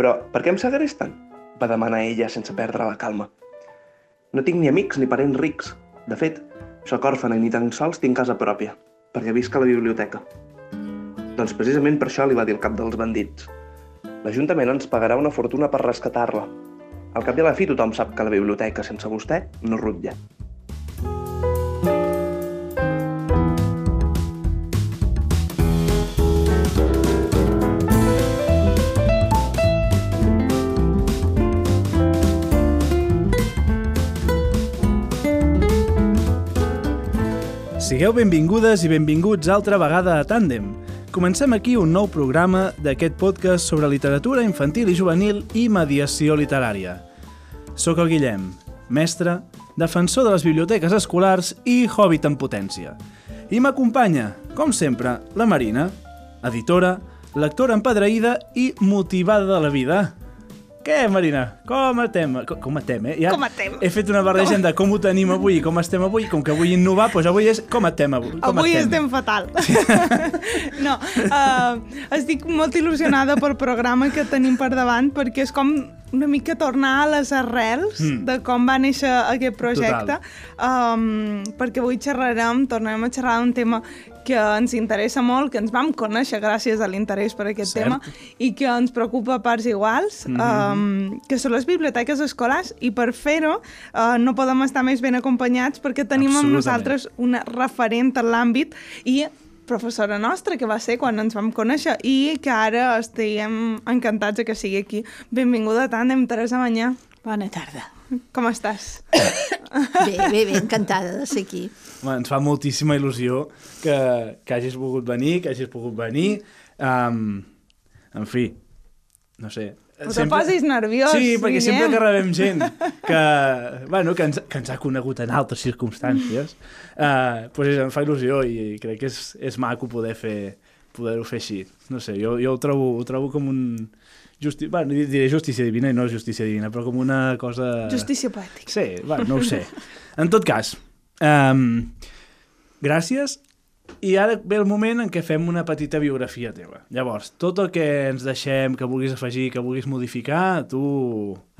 Però per què em segresten? va demanar ella sense perdre la calma. No tinc ni amics ni parents rics. De fet, sóc òrfana i ni tan sols tinc casa pròpia, perquè visc a la biblioteca. Doncs precisament per això li va dir el cap dels bandits. L'Ajuntament ens pagarà una fortuna per rescatar-la. Al cap i a la fi tothom sap que la biblioteca sense vostè no rutlla. Sigueu benvingudes i benvinguts altra vegada a Tàndem. Comencem aquí un nou programa d'aquest podcast sobre literatura infantil i juvenil i mediació literària. Soc el Guillem, mestre, defensor de les biblioteques escolars i hobbit en potència. I m'acompanya, com sempre, la Marina, editora, lectora empadreïda i motivada de la vida. Què, Marina? Com estem? Com, com estem, eh? Ja Com estem? He fet una barreja de com ho tenim avui i com estem avui. Com que vull innovar, doncs avui és com estem avui. Com Avui estem fatal. no, uh, estic molt il·lusionada pel programa que tenim per davant perquè és com una mica tornar a les arrels Mm. mm. de com va néixer aquest projecte um, perquè avui xerrarem, tornarem a xerrar d'un tema que ens interessa molt, que ens vam conèixer gràcies a l'interès per aquest Cert. tema i que ens preocupa a parts iguals, mm -hmm. um, que són les biblioteques escolars i per fer-ho uh, no podem estar més ben acompanyats perquè tenim amb nosaltres una referent en l'àmbit i professora nostra, que va ser quan ens vam conèixer i que ara estem encantats de que sigui aquí. Benvinguda a Tàndem, Teresa Manyà. Bona tarda. Com estàs? Bé, bé, bé, encantada de ser aquí. Home, ens fa moltíssima il·lusió que, que hagis volgut venir, que hagis pogut venir. Um, en fi, no sé. No te posis nerviós, Sí, perquè sempre que rebem gent que, bueno, que, ens, que ens ha conegut en altres circumstàncies, uh, pues em fa il·lusió i crec que és, és maco poder fer poder-ho fer així. No sé, jo, jo ho, trobo, ho trobo com un... Justi... Bueno, diré justícia divina i no és justícia divina, però com una cosa... Justícia poètica. Sí, bueno, no ho sé. En tot cas, um, gràcies. I ara ve el moment en què fem una petita biografia teva. Llavors, tot el que ens deixem, que vulguis afegir, que vulguis modificar, tu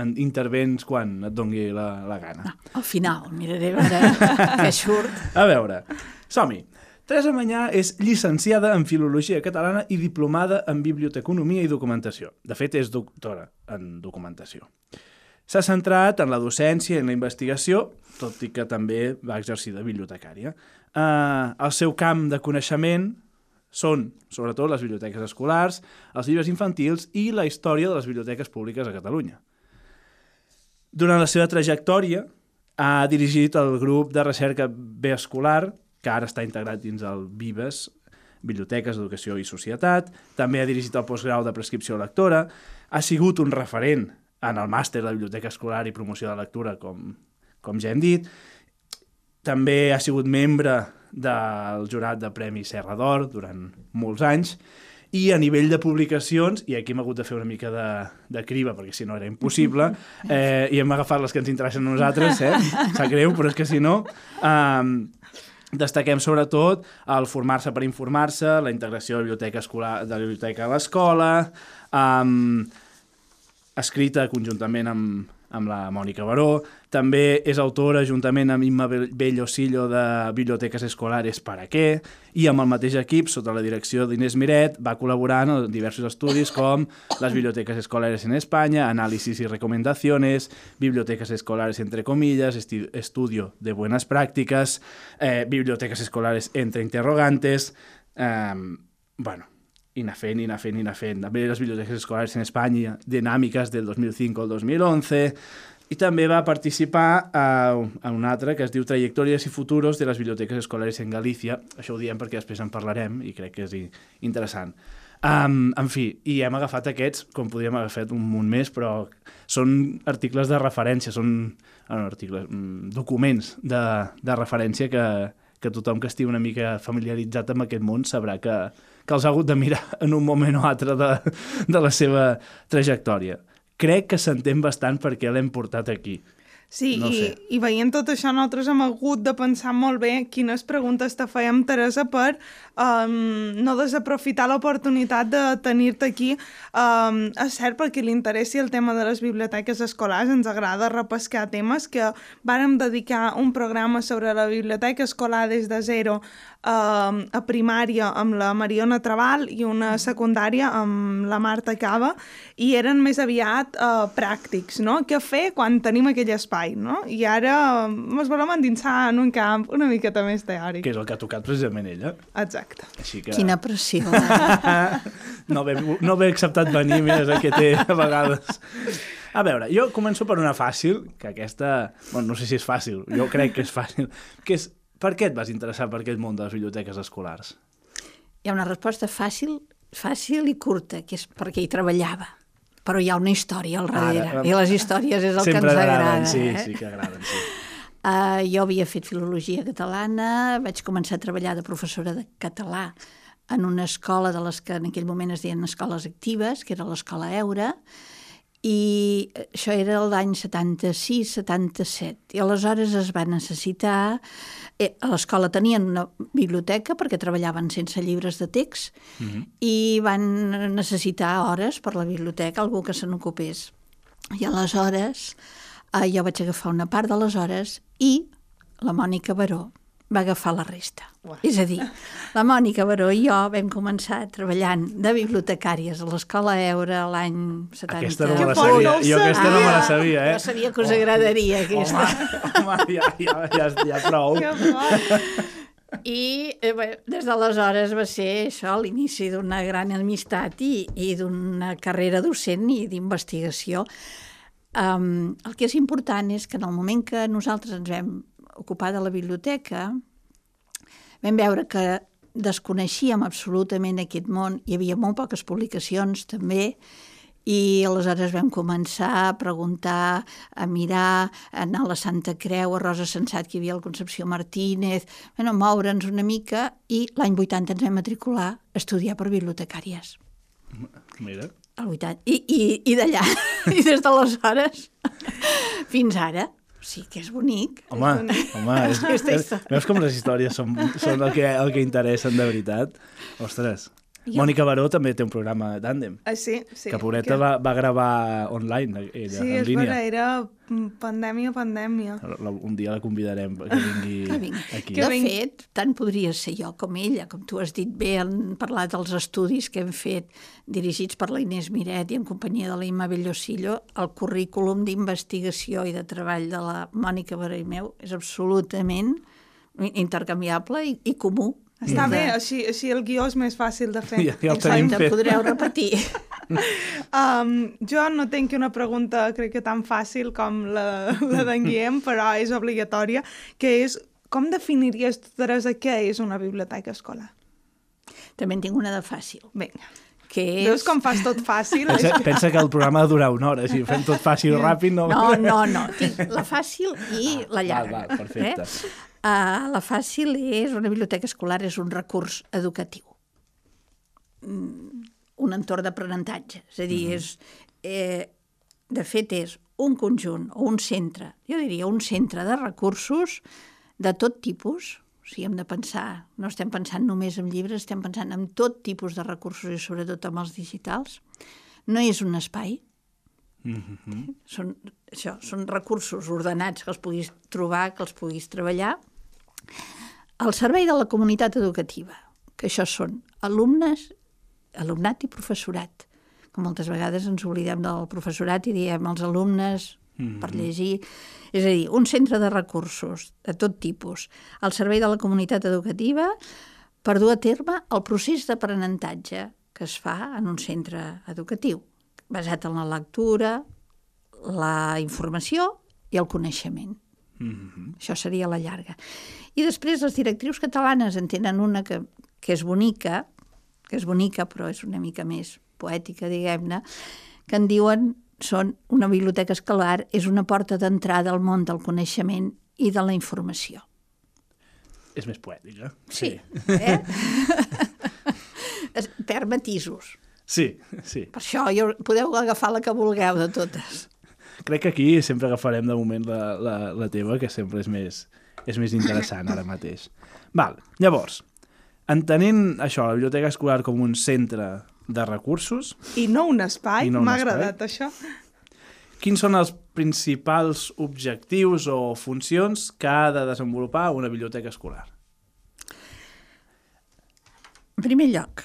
en intervens quan et dongui la, la gana. Al final, miraré a veure què surt. A veure, som-hi. Teresa Manyà és llicenciada en Filologia Catalana i diplomada en Biblioteconomia i Documentació. De fet, és doctora en Documentació. S'ha centrat en la docència i en la investigació, tot i que també va exercir de bibliotecària. Uh, el seu camp de coneixement són, sobretot, les biblioteques escolars, els llibres infantils i la història de les biblioteques públiques a Catalunya. Durant la seva trajectòria, ha dirigit el grup de recerca B escolar, que ara està integrat dins el Vives, Biblioteques d'Educació i Societat, també ha dirigit el postgrau de prescripció lectora, ha sigut un referent en el màster de Biblioteca Escolar i Promoció de Lectura, com, com ja hem dit, també ha sigut membre del jurat de Premi Serra d'Or durant molts anys, i a nivell de publicacions, i aquí hem hagut de fer una mica de, de criba, perquè si no era impossible, eh, i hem agafat les que ens interessen a nosaltres, eh? sap greu, però és que si no... Um, destaquem sobretot el formar-se per informar-se, la integració de biblioteca, escolar, de la biblioteca a l'escola, um, escrita conjuntament amb, amb la Mònica Baró. També és autora, juntament amb Imma Bellosillo, de Biblioteques Escolares para què, i amb el mateix equip, sota la direcció d'Inés Miret, va col·laborar en diversos estudis com les biblioteques escolares en Espanya, Análisis y Recomendaciones, Bibliotecas Escolares entre comillas, Estudio de Buenas Prácticas, eh, Bibliotecas Escolares entre interrogantes, eh, bueno, i anar fent, i anar fent, i anar fent. També les biblioteques escolars en Espanya, dinàmiques del 2005 al 2011, i també va participar a, a un altre que es diu Trajectòries i Futuros de les Biblioteques Escolares en Galícia. Això ho diem perquè després en parlarem i crec que és interessant. Um, en fi, i hem agafat aquests, com podríem haver fet un munt més, però són articles de referència, són ah, no, articles, mm, documents de, de referència que, que tothom que estigui una mica familiaritzat amb aquest món sabrà que, que els ha hagut de mirar en un moment o altre de, de la seva trajectòria. Crec que s'entén bastant perquè l'hem portat aquí. Sí, No i, i veient tot això, nosaltres hem hagut de pensar molt bé quines preguntes te fèiem, Teresa, per um, no desaprofitar l'oportunitat de tenir-te aquí. Um, és cert, perquè li interessi el tema de les biblioteques escolars, ens agrada repescar temes, que vàrem dedicar un programa sobre la biblioteca escolar des de zero um, a primària amb la Mariona Trabal i una secundària amb la Marta Cava, i eren més aviat uh, pràctics, no? Què fer quan tenim aquell espai, no? I ara ens volem endinsar en un camp una miqueta més teòric. Que és el que ha tocat precisament ella. Exacte. Així que... Quina pressió. no, haver, no haver acceptat venir, mira, és el que té a vegades. A veure, jo començo per una fàcil, que aquesta... Bueno, no sé si és fàcil, jo crec que és fàcil, que és per què et vas interessar per aquest món de les biblioteques escolars? Hi ha una resposta fàcil, fàcil i curta, que és perquè hi treballava. Però hi ha una història al darrere, Ara, i les històries és el que ens agraden, agrada. sí, eh? sí que agraden, sí. Uh, jo havia fet filologia catalana, vaig començar a treballar de professora de català en una escola de les que en aquell moment es deien escoles actives, que era l'escola Eura, i això era l'any 76-77. I aleshores es va necessitar... Eh, a l'escola tenien una biblioteca perquè treballaven sense llibres de text mm -hmm. i van necessitar hores per la biblioteca, algú que se n'ocupés. I aleshores eh, jo vaig agafar una part de les hores i la Mònica Baró va agafar la resta. Uah. És a dir, la Mònica Baró i jo vam començar treballant de bibliotecàries a l'escola Eura l'any 70. Aquesta no me la sabia. no Jo aquesta no me la sabia. eh? Jo sabia que us agradaria aquesta. Home, home ja, ja, ja, ja prou. Que. I eh, bé, des d'aleshores va ser això, l'inici d'una gran amistat i, i d'una carrera docent i d'investigació. Um, el que és important és que en el moment que nosaltres ens vam ocupar de la biblioteca, vam veure que desconeixíem absolutament aquest món, hi havia molt poques publicacions també, i aleshores vam començar a preguntar, a mirar, a anar a la Santa Creu, a Rosa Sensat, que hi havia el Concepció Martínez, bueno, moure'ns una mica, i l'any 80 ens vam matricular a estudiar per bibliotecàries. Mira. El 80. I, i, i d'allà, i des d'aleshores fins ara. Sigui que és bonic. Home, home, és, és, història. veus com les històries són, són el, que, el que interessen de veritat? Ostres, Jo- Mònica Baró també té un programa d'Àndem, Ah, sí, sí. que pobreta va, va gravar online, ella, Sí, en és línia. vera, era pandèmia, pandèmia. Un dia la convidarem que vingui Que vingui. aquí. Que De vingui. fet, tant podria ser jo com ella, com tu has dit bé, en parlar dels estudis que hem fet dirigits per la Inés Miret i en companyia de la Imma Bellosillo, el currículum d'investigació i de treball de la Mònica Baró i meu és absolutament intercanviable i, i comú. Està bé, així, així el guió és més fàcil de fer. Ja, ja el tenim Exacte, fet. podreu repetir. Um, jo no tinc una pregunta, crec que tan fàcil com la, la d'en Guillem, però és obligatòria, que és com definiries tu, Teresa, què és una biblioteca escolar? També en tinc una de fàcil, Vinga. que és... Veus com fas tot fàcil? Pensa, pensa que el programa ha de durar una hora, si ho fem tot fàcil, ràpid, no... No, no, no, tinc la fàcil i la llarga. Val, val, perfecte. Eh? Uh, la fàcil és, una biblioteca escolar és un recurs educatiu, Mm, un entorn d'aprenentatge, és a dir, Mhm. és, eh, de fet és un conjunt o un centre, jo diria un centre de recursos de tot tipus, o sigui, hem de pensar, no estem pensant només en llibres, estem pensant en tot tipus de recursos i sobretot amb els digitals. No és un espai, Mhm. són, això, són recursos ordenats que els puguis trobar, que els puguis treballar. Al servei de la comunitat educativa, que això són alumnes, alumnat i professorat. Que moltes vegades ens oblidem del professorat i diem els alumnes per llegir. És a dir, un centre de recursos de tot tipus al servei de la comunitat educativa per dur a terme el procés d'aprenentatge que es fa en un centre educatiu, basat en la lectura, la informació i el coneixement. Mhm. Això seria la llarga. I després les directrius catalanes en tenen una que, que és bonica, que és bonica però és una mica més poètica, diguem-ne, que en diuen són una biblioteca escolar és una porta d'entrada al món del coneixement i de la informació. És més poètica. Sí. Eh? Es- Perd matisos. Sí, sí. Per això jo, podeu agafar la que vulgueu de totes. crec que aquí sempre agafarem de moment la, la, la teva, que sempre és més, és més interessant ara mateix. Val, llavors, entenent això, la biblioteca escolar com un centre de recursos, I no un espai, no m'ha agradat això. quins són els principals objectius o funcions que ha de desenvolupar una biblioteca escolar? En primer lloc,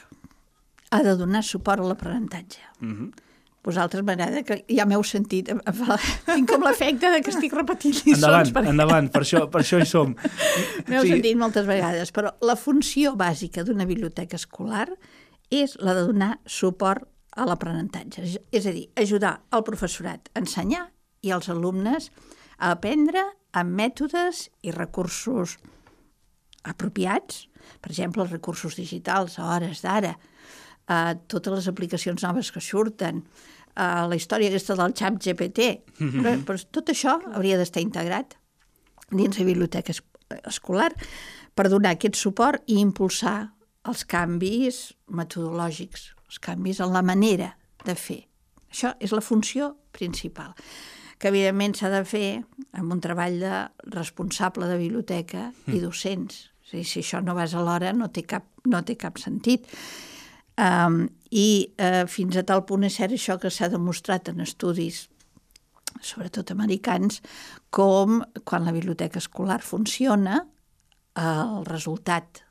ha de donar suport a l'aprenentatge. Mm -hmm. Vosaltres m'agrada que ja m'heu sentit, fa- tinc com l'efecte de que estic repetint lliçons. Endavant, perquè endavant, per això, per això hi som. M'heu Sí. sentit moltes vegades, però la funció bàsica d'una biblioteca escolar és la de donar suport a l'aprenentatge. És- a dir, ajudar el professorat a ensenyar i els alumnes a aprendre amb mètodes i recursos apropiats, per exemple, els recursos digitals a hores d'ara, a totes les aplicacions noves que surten, a la història aquesta del xap GPT. Però, però tot això hauria d'estar integrat dins la biblioteca es escolar per donar aquest suport i impulsar els canvis metodològics, els canvis en la manera de fer. Això és la funció principal, que evidentment s'ha de fer amb un treball de responsable de biblioteca i docents. És dir, si això no vas a l'hora no, té cap, no té cap sentit. Um, I uh, fins a tal punt és cert això que s'ha demostrat en estudis sobretot americans, com quan la biblioteca escolar funciona, el resultat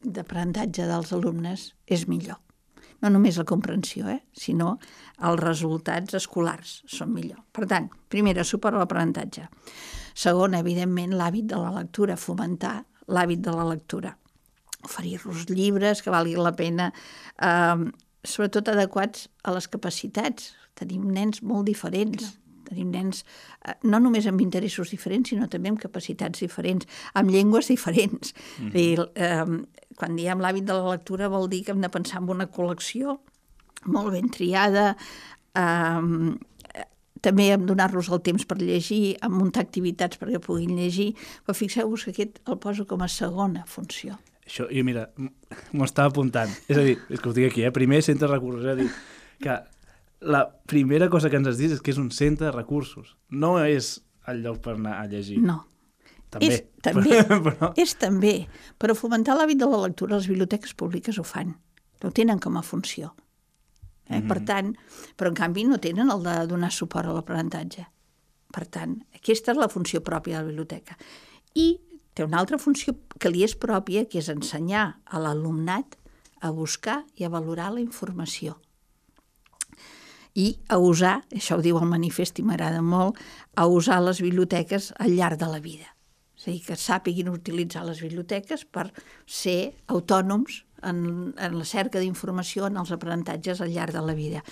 d'aprenentatge dels alumnes és millor. No només la comprensió, eh? sinó els resultats escolars són millor. Per tant, primera, suport a l'aprenentatge. Segona, evidentment, l'hàbit de la lectura, fomentar l'hàbit de la lectura. Oferir-los llibres que valguin la pena, eh, sobretot adequats a les capacitats. Tenim nens molt diferents, tenim nens eh, no només amb interessos diferents, sinó també amb capacitats diferents, amb llengües diferents. Mm -hmm. I, eh, quan diem l'hàbit de la lectura vol dir que hem de pensar en una col·lecció molt ben triada, eh, també hem donar-los el temps per llegir, en muntar activitats perquè puguin llegir, però fixeu-vos que aquest el poso com a segona funció. Això, jo mira, m'ho estava apuntant. És a dir, és que ho dic aquí, eh? primer centre de recursos. És a dir, que la primera cosa que ens has dit és que és un centre de recursos. No és el lloc per anar a llegir. No. També. És també, Però, és també. Però fomentar l'hàbit de la lectura, les biblioteques públiques ho fan. Ho tenen com a funció. Eh? Mm -hmm. Per tant, però en canvi no tenen el de donar suport a l'aprenentatge. Per tant, aquesta és la funció pròpia de la biblioteca. I té una altra funció que li és pròpia, que és ensenyar a l'alumnat a buscar i a valorar la informació i a usar, això ho diu el manifest i m'agrada molt, a usar les biblioteques al llarg de la vida. És a dir, que sàpiguin utilitzar les biblioteques per ser autònoms en, en la cerca d'informació, en els aprenentatges al llarg de la vida.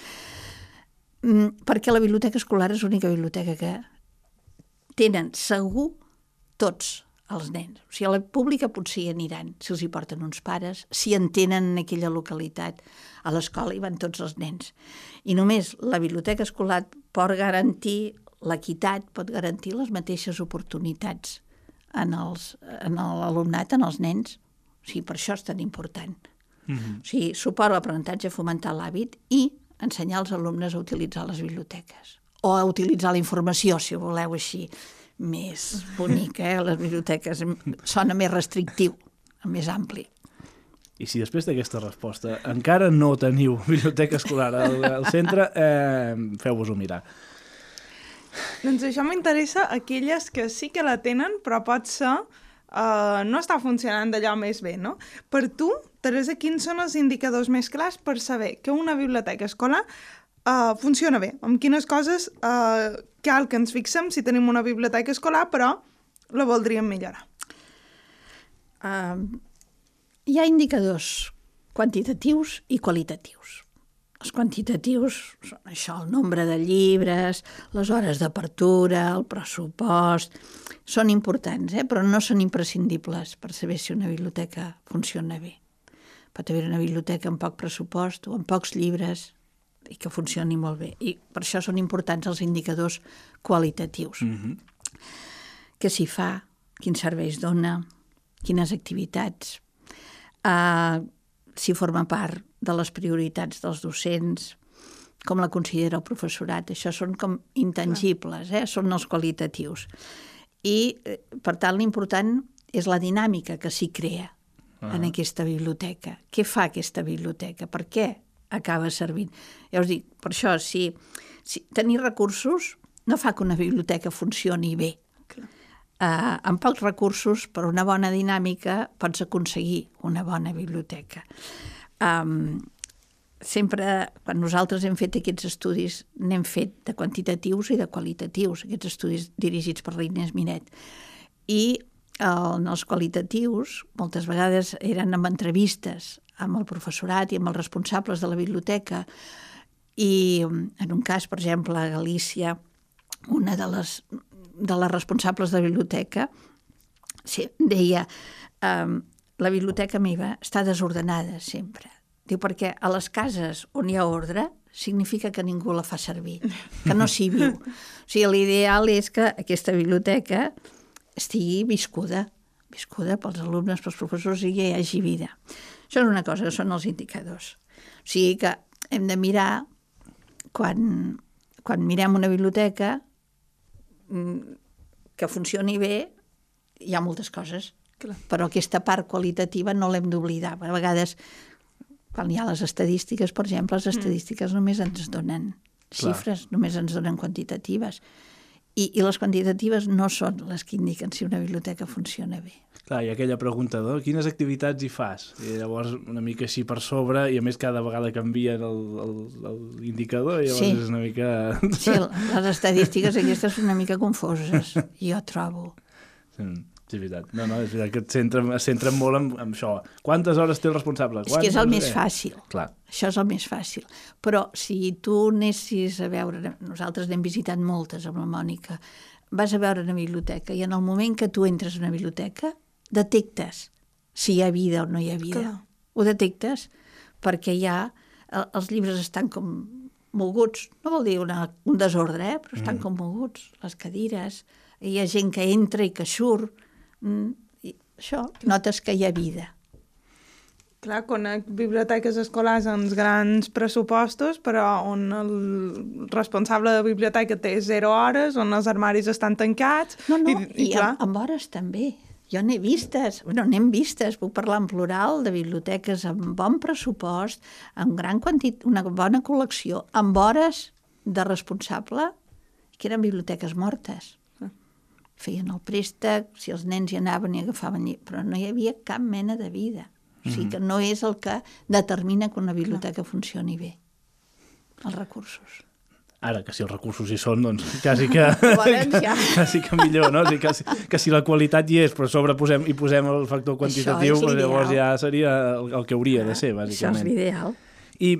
Mm, perquè la biblioteca escolar és l'única biblioteca que tenen segur tots els nens. O sigui, a la pública potser hi aniran, si els hi porten uns pares, si en tenen en aquella localitat. A l'escola hi van tots els nens. I només la biblioteca escolar pot garantir l'equitat, pot garantir les mateixes oportunitats en els- en l'alumnat, en els nens. O sigui, per això és tan important. Mm -hmm. O sigui, suport a l'aprenentatge, fomentar l'hàbit i ensenyar als alumnes a utilitzar les biblioteques. O a utilitzar la informació, si voleu així, més bonica, eh? Les biblioteques sona més restrictiu, més ampli. I si després d'aquesta resposta encara no teniu biblioteca escolar al, al centre, eh, feu-vos-ho mirar. Doncs això m'interessa aquelles que sí que la tenen, però pot ser uh, no està funcionant d'allò més bé, no? Per tu, Teresa, quins són els indicadors més clars per saber que una biblioteca escolar uh, funciona bé? Amb quines coses uh, cal que ens fixem si tenim una biblioteca escolar, però la voldríem millorar? Uh, hi ha indicadors quantitatius i qualitatius. Els quantitatius són això, el nombre de llibres, les hores d'apertura, el pressupost... Són importants, eh? però no són imprescindibles per saber si una biblioteca funciona bé. Pot haver una biblioteca amb poc pressupost o amb pocs llibres i que funcioni molt bé. I per això són importants els indicadors qualitatius. Mm -hmm. Què s'hi fa? Quins serveis dona? Quines activitats? Uh, si forma part de les prioritats dels docents, com la considera el professorat. Això són com intangibles, eh? són els qualitatius. I, eh, per tant, l'important és la dinàmica que s'hi crea ah. en aquesta biblioteca. Què fa aquesta biblioteca? Per què acaba servint? Ja us dic, per això, si, si tenir recursos no fa que una biblioteca funcioni bé. Uh, amb pocs recursos, per una bona dinàmica, pots aconseguir una bona biblioteca. Um, sempre, quan nosaltres hem fet aquests estudis, n'hem fet de quantitatius i de qualitatius, aquests estudis dirigits per l'Inés Miret. I en els qualitatius, moltes vegades eren amb entrevistes amb el professorat i amb els responsables de la biblioteca, i en un cas, per exemple, a Galícia, una de les, de les responsables de la biblioteca sí, deia um, la biblioteca meva està desordenada sempre. Diu, perquè a les cases on hi ha ordre significa que ningú la fa servir, que no s'hi viu. O sigui, l'ideal és que aquesta biblioteca estigui viscuda, viscuda pels alumnes, pels professors i hi hagi vida. Això és una cosa, que són els indicadors. O sigui que hem de mirar, quan, quan mirem una biblioteca, mm, que funcioni bé, hi ha moltes coses. Clar. Però aquesta part qualitativa no l'hem d'oblidar. A vegades, quan hi ha les estadístiques, per exemple, les mm. estadístiques mm. només ens donen xifres, Clar. només ens donen quantitatives. I, I les quantitatives no són les que indiquen si una biblioteca funciona bé. Clar, i aquella pregunta, no? quines activitats hi fas? I llavors una mica així per sobre, i a més cada vegada canvien l'indicador, i llavors sí. és una mica... Sí, les estadístiques aquestes són una mica confoses, jo trobo. Sí. Sí, és veritat. No, no, és veritat que et centren, es centren molt en, en això. Quantes hores té el responsable? Quantes... És que és el més fàcil. Clar. Això és el més fàcil. Però si tu anessis a veure... Nosaltres n'hem visitat moltes amb la Mònica. Vas a veure una biblioteca i en el moment que tu entres a una biblioteca detectes si hi ha vida o no hi ha vida. Clar. Ho detectes perquè ja els llibres estan com moguts. No vol dir una, un desordre, eh? però estan mm. com moguts. Les cadires, hi ha gent que entra i que surt Mm, i això, notes que hi ha vida. Clar, conec biblioteques escolars amb grans pressupostos, però on el responsable de biblioteca té zero hores, on els armaris estan tancats... No, no, i, i, i clar... amb, amb hores també. Jo n'he vistes, bueno, n'hem vistes, puc parlar en plural, de biblioteques amb bon pressupost, amb gran quantit, una bona col·lecció, amb hores de responsable, que eren biblioteques mortes feien el préstec, si els nens hi anaven i agafaven, però no hi havia cap mena de vida. O sigui mhm. que no és el que determina que una biblioteca funcioni bé, els recursos. Ara, que si els recursos hi són, doncs quasi que, ja. quasi que millor, no? O sigui, que, si, que si la qualitat hi és, però sobre posem, i posem el factor quantitatiu, doncs llavors ja seria el, el que hauria ah, de ser, bàsicament. Això és l'ideal. I,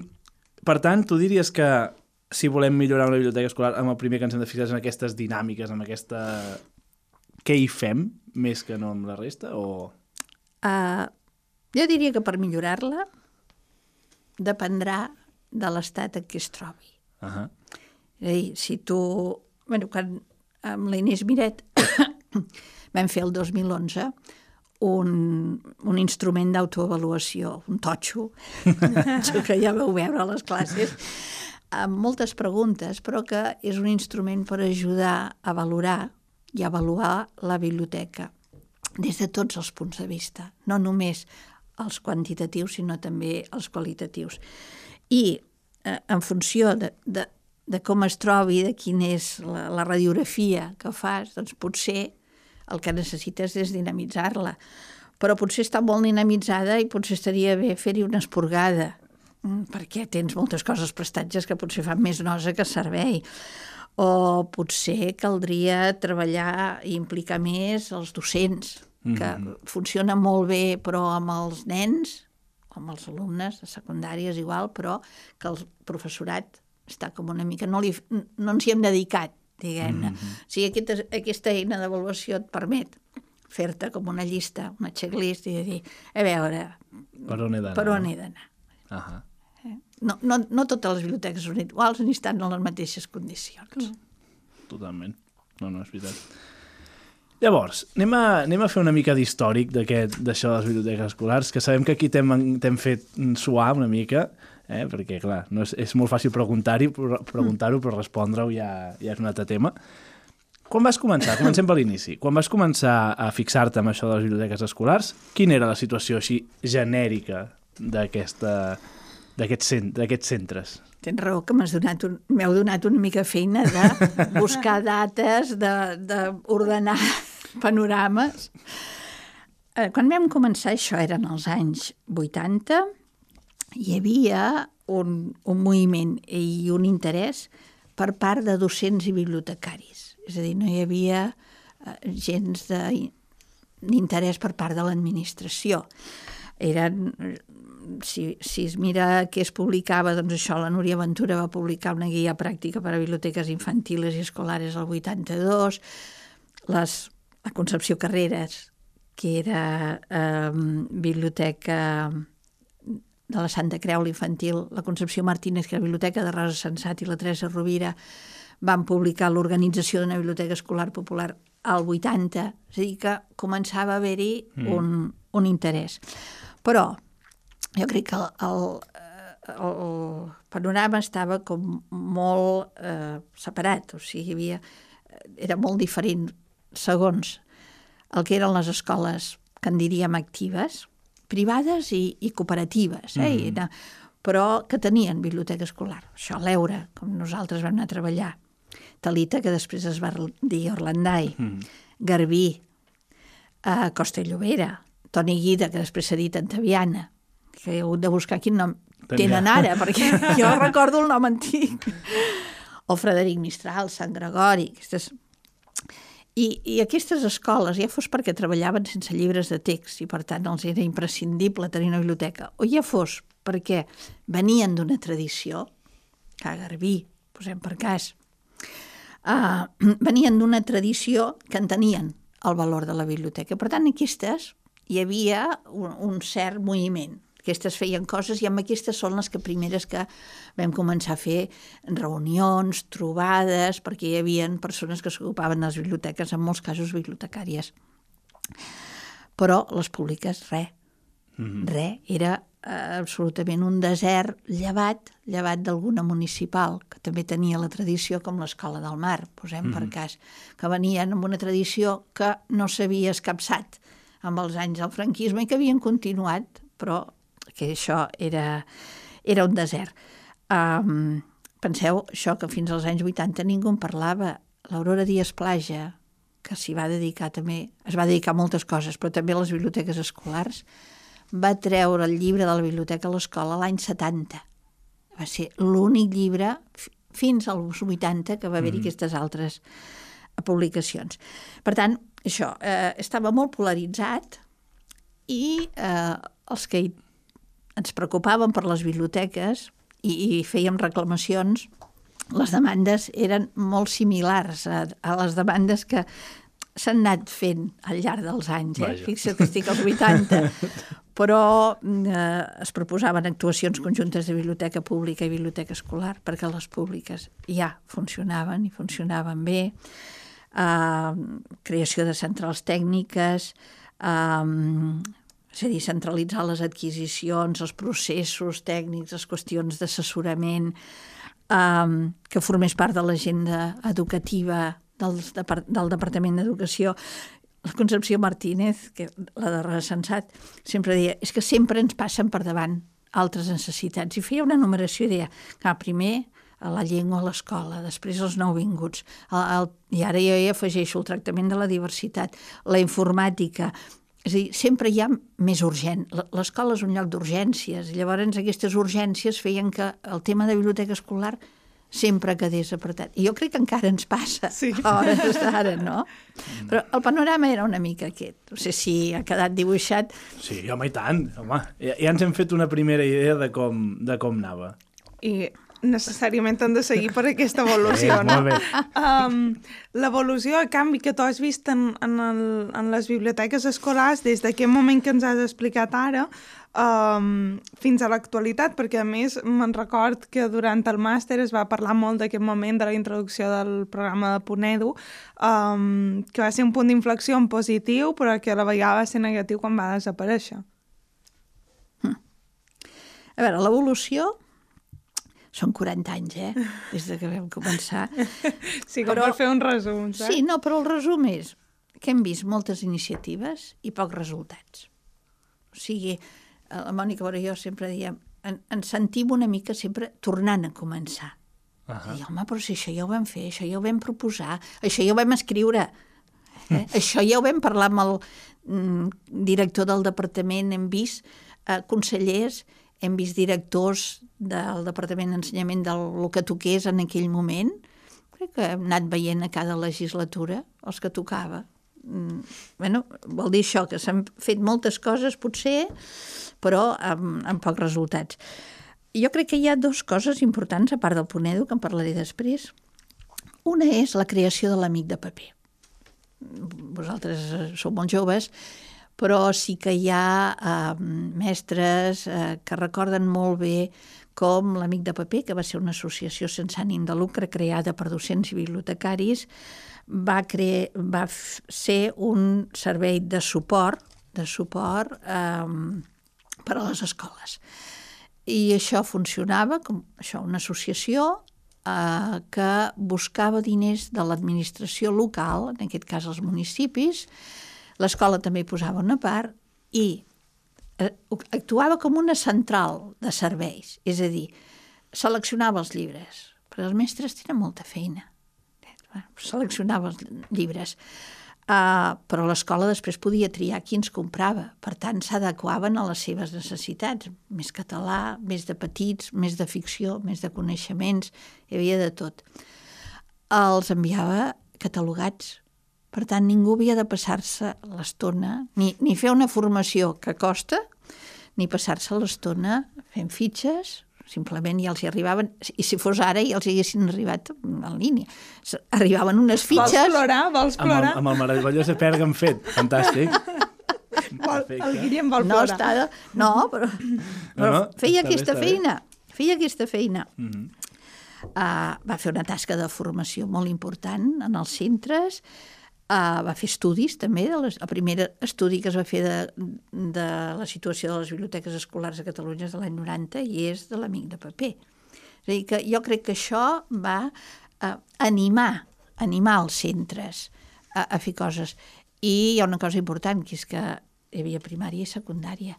per tant, tu diries que si volem millorar una biblioteca escolar, amb el primer que ens hem de fixar en aquestes dinàmiques, amb aquesta què hi fem més que no amb la resta? O... Uh, jo diria que per millorar-la dependrà de l'estat en què es trobi. Uh -huh. És a dir, si tu... bueno, quan amb l'Inés Miret vam fer el 2011 un, un instrument d'autoavaluació, un totxo, que ja vau veure a les classes, amb moltes preguntes, però que és un instrument per ajudar a valorar i avaluar la biblioteca des de tots els punts de vista, no només els quantitatius, sinó també els qualitatius. I eh, en funció de, de, de com es trobi, de quina és la, la radiografia que fas, doncs potser el que necessites és dinamitzar-la. Però potser està molt dinamitzada i potser estaria bé fer-hi una esporgada, mm, perquè tens moltes coses prestatges que potser fan més nosa que servei o potser caldria treballar i implicar més els docents, que mm -hmm. funciona molt bé però amb els nens, amb els alumnes de secundàries igual, però que el professorat està com una mica... No, li, no ens hi hem dedicat, diguem-ne. Mm -hmm. O sigui, aquesta, aquesta eina d'avaluació et permet fer-te com una llista, una checklist i dir, a veure, per on he d'anar? Per on he d'anar. Uh -huh. No, no, no totes les biblioteques són iguals ni estan en les mateixes condicions. Totalment. No, no, és veritat. Llavors, anem a, anem a fer una mica d'històric d'això de les biblioteques escolars, que sabem que aquí t'hem fet suar una mica. eh? perquè, clar, no és, és molt fàcil preguntar-ho, preguntar però respondre-ho ja, ja és un altre tema. Quan vas començar? Comencem per l'inici. Quan vas començar a fixar-te amb això de les biblioteques escolars, quina era la situació així genèrica d'aquesta d'aquests cent, centres? Tens raó que m'heu donat, un, donat una mica feina de buscar dates, d'ordenar panorames. Eh, quan vam començar, això eren els anys 80, hi havia un, un moviment i un interès per part de docents i bibliotecaris. És a dir, no hi havia eh, gens d'interès per part de l'administració. Eren, si, si es mira què es publicava, doncs això, la Núria Ventura va publicar una guia pràctica per a biblioteques infantiles i escolares al 82, les, la Concepció Carreres, que era eh, biblioteca de la Santa Creu, l'infantil, la Concepció Martínez, que era biblioteca de Rosa Sensat i la Teresa Rovira, van publicar l'organització d'una biblioteca escolar popular al 80, és a dir, que començava a haver-hi mm. un, un interès. Però jo crec que el, el, el panorama estava com molt eh, separat, o sigui, hi havia, era molt diferent segons el que eren les escoles que en diríem actives, privades i, i cooperatives, eh? Mm. Era, però que tenien biblioteca escolar. Això, l'Eura, com nosaltres vam anar a treballar. Talita, que després es va dir Orlandai, mm. Garbí, uh, Costa Llobera, Toni Guida, que després s'ha dit Antaviana, que he hagut de buscar quin nom Tenia. tenen ara, perquè jo recordo el nom antic. O Frederic Mistral, Sant Gregori, aquestes... I, I aquestes escoles, ja fos perquè treballaven sense llibres de text i per tant els era imprescindible tenir una biblioteca, o ja fos perquè venien d'una tradició, que a Garbí, posem per cas, uh, venien d'una tradició que entenien el valor de la biblioteca. Per tant, aquestes hi havia un, un cert moviment. Aquestes feien coses i amb aquestes són les que primeres que vam començar a fer reunions, trobades, perquè hi havia persones que s'ocupaven les biblioteques, en molts casos bibliotecàries. Però les públiques, res. Mm -hmm. Res. Era eh, absolutament un desert llevat, llevat d'alguna municipal, que també tenia la tradició com l'Escola del Mar, posem mm -hmm. per mhm. cas, que venien amb una tradició que no s'havia escapçat amb els anys del franquisme i que havien continuat, però que això era, era un desert. Um, penseu, això que fins als anys 80 ningú en parlava. L'Aurora Díaz Plaja, que s'hi va dedicar també, es va dedicar a moltes coses, però també a les biblioteques escolars, va treure el llibre de la biblioteca a l'escola l'any 70. Va ser l'únic llibre fins als 80 que va haver-hi mm. aquestes altres publicacions. Per tant, això, eh, estava molt polaritzat i eh, els que ens preocupaven per les biblioteques i, i fèiem reclamacions, les demandes eren molt similars a, a les demandes que s'han anat fent al llarg dels anys. Eh? Fixa't que estic als 80. Però eh, es proposaven actuacions conjuntes de biblioteca pública i biblioteca escolar, perquè les públiques ja funcionaven i funcionaven bé. Eh, creació de centrals tècniques, eh, és a dir, centralitzar les adquisicions, els processos tècnics, les qüestions d'assessorament, eh, que formés part de l'agenda educativa del, del Departament d'Educació, la Concepció Martínez, que la de Resensat, sempre deia, és que sempre ens passen per davant altres necessitats. I feia una numeració i deia, que primer a la llengua a l'escola, després els nouvinguts, el, el, i ara jo hi afegeixo el tractament de la diversitat, la informàtica, és a dir, sempre hi ha més urgent. L'escola és un lloc d'urgències, i llavors aquestes urgències feien que el tema de biblioteca escolar sempre quedés apretat. I jo crec que encara ens passa sí. a hores d'ara, no? Però el panorama era una mica aquest. No sé si ha quedat dibuixat. Sí, home, i tant. Home, ja, ja ens hem fet una primera idea de com, de com anava. I necessàriament han de seguir per aquesta evolució, no? Um, L'evolució, a canvi, que tu has vist en, en, el, en les biblioteques escolars des d'aquest moment que ens has explicat ara um, fins a l'actualitat, perquè a més me'n record que durant el màster es va parlar molt d'aquest moment de la introducció del programa de Ponedo, um, que va ser un punt d'inflexió en positiu, però que a la vegada va ser negatiu quan va desaparèixer. Hm. A veure, l'evolució Són 40 anys, eh? Des de que vam començar. Sí, com Però- per fer un resum, saps? Sí, no, però el resum és que hem vist moltes iniciatives i pocs resultats. O sigui, eh, la Mònica Vora i jo sempre diem, en, ens sentim una mica sempre tornant a començar. Uh. -huh. I, home, però si això ja ho vam fer, això ja ho vam proposar, això ja ho vam escriure, eh? això ja ho vam parlar amb el mm, director del departament, hem vist eh, consellers, hem vist directors del Departament d'Ensenyament del que toqués en aquell moment. Crec que hem anat veient a cada legislatura els que tocava. Mm, bueno, vol dir això, que s'han fet moltes coses, potser, però amb, amb pocs resultats. Jo crec que hi ha dues coses importants, a part del Ponedo, que en parlaré després. Una és la creació de l'amic de paper. Vosaltres sou molt joves, però sí que hi ha eh, mestres eh, que recorden molt bé com l'Amic de Paper, que va ser una associació sense ànim de lucre creada per docents i bibliotecaris, va, cre... va ser un servei de suport, de suport eh, per a les escoles. I això funcionava com això, una associació eh, que buscava diners de l'administració local, en aquest cas els municipis, l'escola també hi posava una part i eh, actuava com una central de serveis, és a dir, seleccionava els llibres, perquè els mestres tenen molta feina. Seleccionava els llibres, uh, però l'escola després podia triar qui ens comprava. Per tant, s'adequaven a les seves necessitats. Més català, més de petits, més de ficció, més de coneixements, hi havia de tot. Els enviava catalogats. Per tant, ningú havia de passar-se l'estona, ni, ni fer una formació que costa, ni passar-se l'estona fent fitxes, simplement ja els hi arribaven, i si fos ara ja els hi haguessin arribat en línia. Arribaven unes Vols fitxes... plorar? Vols Amb el, plorar? amb el meravellós de Pèrgam fet. Fantàstic. Vol, el Perfecte. Guillem vol No, plorar. està... De... No, però, però no, feia està bé, aquesta està bé. feina. Feia aquesta feina. Mhm. Uh, va fer una tasca de formació molt important en els centres, uh, va fer estudis també, de les, el primer estudi que es va fer de, de la situació de les biblioteques escolars a Catalunya és de l'any 90 i és de l'Amic de Paper. És a dir, que jo crec que això va uh, animar, animar els centres a, a fer coses. I hi ha una cosa important, que és que hi havia primària i secundària.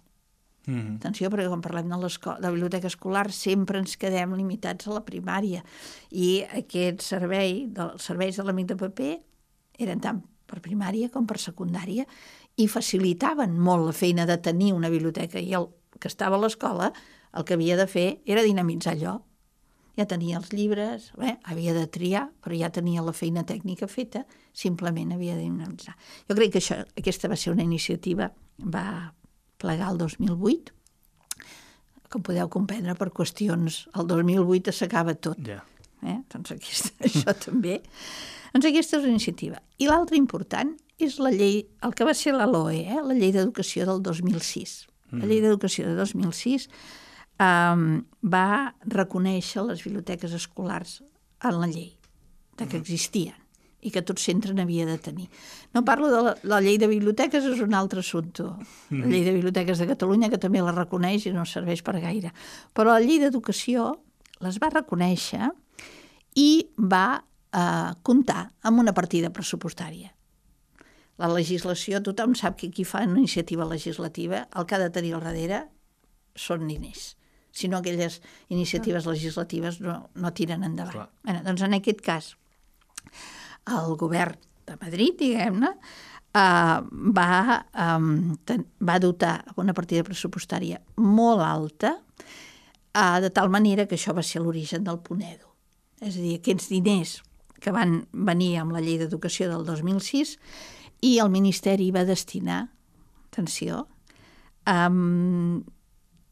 Mhm. Atenció, perquè quan parlem de, de la biblioteca escolar sempre ens quedem limitats a la primària i aquest servei, dels serveis de l'amic de paper, eren tant per primària com per secundària i facilitaven molt la feina de tenir una biblioteca i el que estava a l'escola el que havia de fer era dinamitzar allò. Ja tenia els llibres, bé, havia de triar, però ja tenia la feina tècnica feta, simplement havia de dinamitzar. Jo crec que això, aquesta va ser una iniciativa, va plegar el 2008, com podeu comprendre, per qüestions... El 2008 s'acaba tot. Ja. Eh? Doncs aquesta, això també. Doncs aquesta és una iniciativa. I l'altra important és la llei, el que va ser la LOE, eh? la llei d'educació del 2006. La llei d'educació de 2006 um, va reconèixer les biblioteques escolars en la llei, de que existien i que tot centre n'havia de tenir. No parlo de la, la llei de biblioteques, és un altre assumpte. La llei de biblioteques de Catalunya, que també la reconeix i no serveix per gaire. Però la llei d'educació les va reconèixer i va eh, comptar amb una partida pressupostària. La legislació, tothom sap que qui fa una iniciativa legislativa el que ha de tenir al darrere són diners. Si no, aquelles iniciatives legislatives no, no tiren endavant. Clar. Bueno, doncs en aquest cas, el govern de Madrid, diguem-ne, eh, va, um, ten, va dotar una partida pressupostària molt alta, eh, de tal manera que això va ser l'origen del Ponedo. És a dir, aquests diners que van venir amb la llei d'educació del 2006 i el Ministeri va destinar, atenció, um,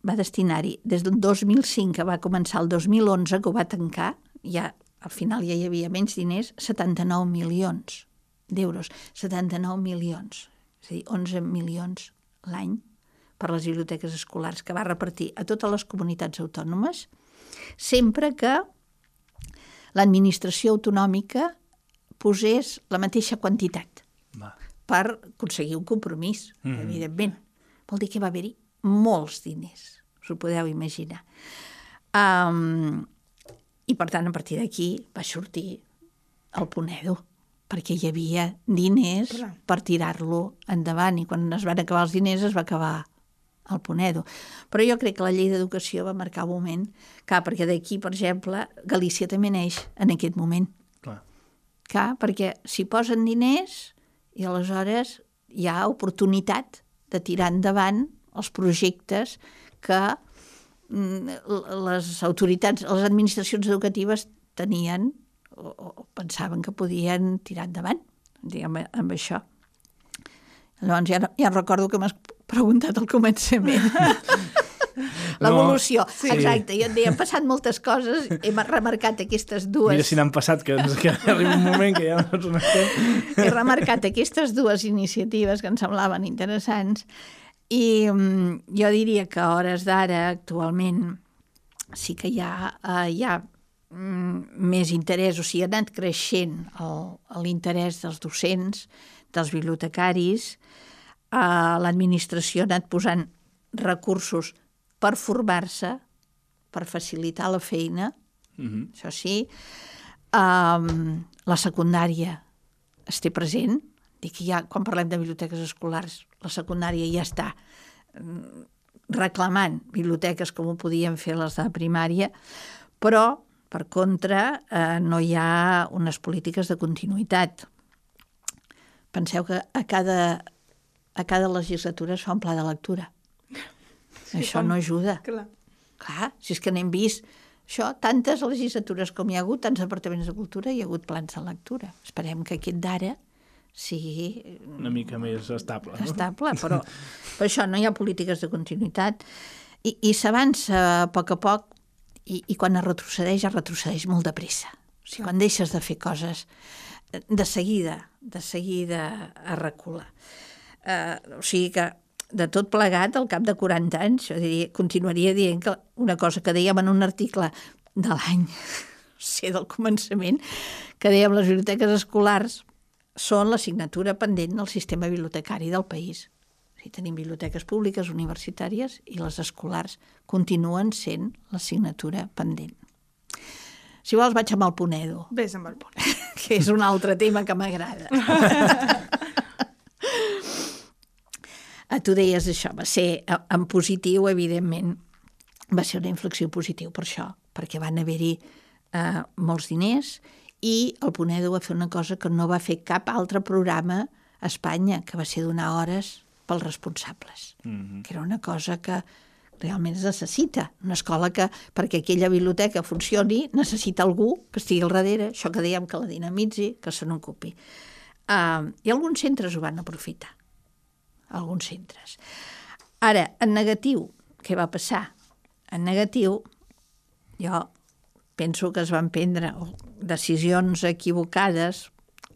va destinar-hi des del 2005 que va començar el 2011 que ho va tancar, ja al final ja hi havia menys diners, 79 milions d'euros, 79 milions, és a dir, 11 milions l'any per les biblioteques escolars que va repartir a totes les comunitats autònomes, sempre que l'administració autonòmica posés la mateixa quantitat Va. per aconseguir un compromís, mm. -hmm. evidentment. Vol dir que va haver-hi molts diners, us ho podeu imaginar. Um, I, per tant, a partir d'aquí va sortir el Ponedo, perquè hi havia diners Clar. per tirar-lo endavant, i quan es van acabar els diners es va acabar el Ponedo. Però jo crec que la llei d'educació va marcar un moment, clar, perquè d'aquí, per exemple, Galícia també neix en aquest moment. Clar. Clar, perquè s'hi posen diners i aleshores hi ha oportunitat de tirar endavant els projectes que mm, les autoritats, les administracions educatives tenien o, o pensaven que podien tirar endavant, diguem, amb això. Llavors ja, ja recordo que preguntat al començament. L'evolució, sí. exacte. Jo et deia, han passat moltes coses, hem remarcat aquestes dues... Mira si n'han passat, que, que arriba un moment que ja no saps on estem. he remarcat aquestes dues iniciatives que em semblaven interessants i mm, jo diria que a hores d'ara, actualment, sí que hi ha, eh, hi ha mm, més interès, o sigui, ha anat creixent l'interès dels docents, dels bibliotecaris, eh, l'administració ha anat posant recursos per formar-se, per facilitar la feina, Mhm. això sí. Um, la secundària es té present. Dic que ja, quan parlem de biblioteques escolars, la secundària ja està mm, reclamant biblioteques com ho podien fer les de primària, però, per contra, eh, no hi ha unes polítiques de continuïtat. Penseu que a cada, a cada legislatura es fa un pla de lectura. Sí, Això com- no ajuda. Clar. Clar, si és que n'hem vist això, tantes legislatures com hi ha hagut, tants departaments de cultura, hi ha hagut plans de lectura. Esperem que aquest d'ara sigui Una mica més estable. No? estable, però per això no hi ha polítiques de continuïtat i, i s'avança a poc a poc i, i quan es retrocedeix, es retrocedeix molt de pressa. O sigui, quan deixes de fer coses, de seguida, de seguida es recula. Uh, o sigui que de tot plegat, al cap de 40 anys, jo diria, continuaria dient que una cosa que dèiem en un article de l'any, sé, del començament, que dèiem les biblioteques escolars són l'assignatura pendent del sistema bibliotecari del país. O sigui, tenim biblioteques públiques, universitàries, i les escolars continuen sent l'assignatura pendent. Si vols, vaig amb el Ponedo, Ves amb el punt. que és un altre tema que m'agrada. Ah, tu deies això, va ser eh, en positiu, evidentment, va ser una inflexió positiu per això, perquè van haver-hi eh, molts diners i el Ponedo va fer una cosa que no va fer cap altre programa a Espanya, que va ser donar hores pels responsables, mm -hmm. que era una cosa que realment es necessita. Una escola que, perquè aquella biblioteca funcioni, necessita algú que estigui al darrere, això que dèiem que la dinamitzi, que se n'ocupi. Uh, I alguns centres ho van aprofitar alguns centres. Ara, en negatiu, què va passar? En negatiu, jo penso que es van prendre decisions equivocades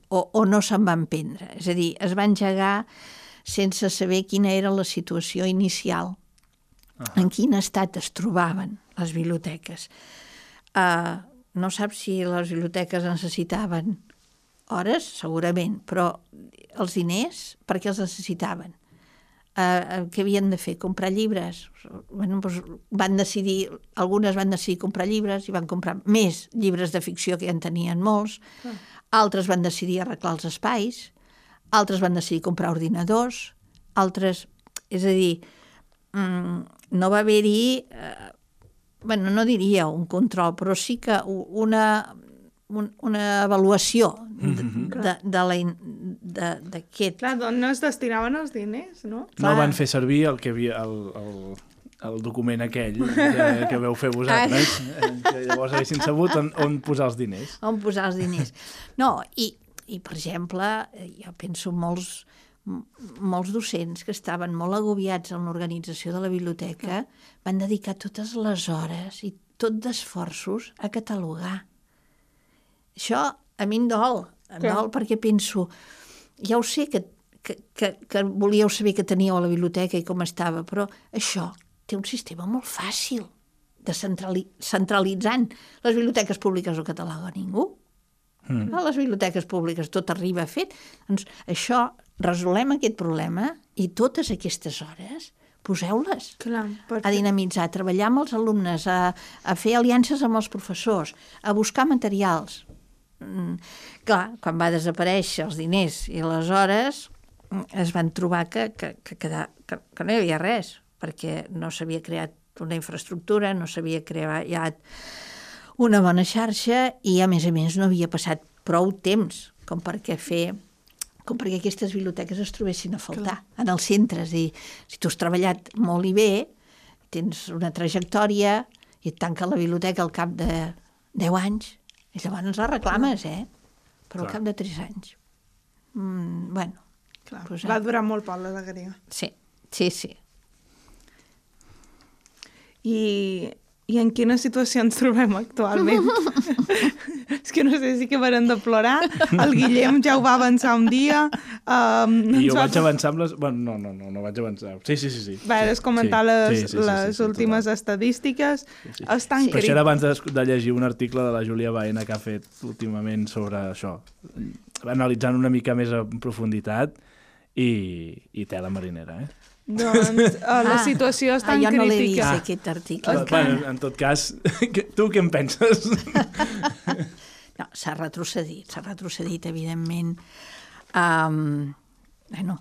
o, o no se'n van prendre. És a dir, es van engegar sense saber quina era la situació inicial, en quin estat es trobaven les biblioteques. Uh, no saps si les biblioteques necessitaven hores, segurament, però els diners, per què els necessitaven? Uh, què havien de fer? Comprar llibres? Bueno, doncs van decidir, algunes van decidir comprar llibres i van comprar més llibres de ficció que ja en tenien molts, ah. altres van decidir arreglar els espais, altres van decidir comprar ordinadors, altres... És a dir, mm, no va haver-hi... Eh, bueno, no diria un control, però sí que una, un, una avaluació de, de, de la in- de- d'aquest... Clar, d'on es destinaven els diners, no? No Clar. van fer servir el que havia... El, el, el document aquell que, que veu fer vosaltres, que llavors haguessin sabut on, on posar els diners. on posar els diners. No, i, i per exemple, eh, jo penso molts, molts docents que estaven molt agobiats en l'organització de la biblioteca van dedicar totes les hores i tot d'esforços a catalogar. Això a mi em dol, em dol perquè penso, ja ho sé que, que, que, que volíeu saber què teníeu a la biblioteca i com estava, però això té un sistema molt fàcil de centrali centralitzant. Les biblioteques públiques ho cataloga ningú. Mm. A les biblioteques públiques tot arriba fet. Doncs això, resolem aquest problema i totes aquestes hores poseu-les Clar, a perquè... dinamitzar, a treballar amb els alumnes, a, a fer aliances amb els professors, a buscar materials. Mm, clar, quan va desaparèixer els diners i les hores, mm, es van trobar que, que, que, queda, que, que no hi havia res, perquè no s'havia creat una infraestructura, no s'havia creat una bona xarxa i, a més a més, no havia passat prou temps com perquè fer com perquè aquestes biblioteques es trobessin a faltar Clar. en els centres. I si tu has treballat molt i bé, tens una trajectòria i et tanca la biblioteca al cap de 10 anys, i llavors la reclames, eh? Però al cap de 3 anys. Mm, bueno, Clar, Pues, va durar molt poc l'alegria. sí, sí, sí. I, I en quina situació ens trobem actualment? és que no sé si acabarem de plorar. El Guillem ja ho va avançar un dia. Um, I jo va- vaig avançar amb les... Bueno, no, no, no, no vaig avançar. Sí, sí, sí. sí. Vaig sí, comentar sí, les, sí, sí, sí, les sí, sí, últimes total. estadístiques. sí. Estan Però això era abans de, de llegir un article de la Júlia Baena que ha fet últimament sobre això, analitzant una mica més en profunditat i, i tela marinera, eh? Doncs uh, la Ah, situació és ah, tan jo no l'he vist, crítica. aquest article. Però, bueno, en tot cas, tu què en penses? No, s'ha retrocedit, s'ha retrocedit, evidentment. Um, bueno,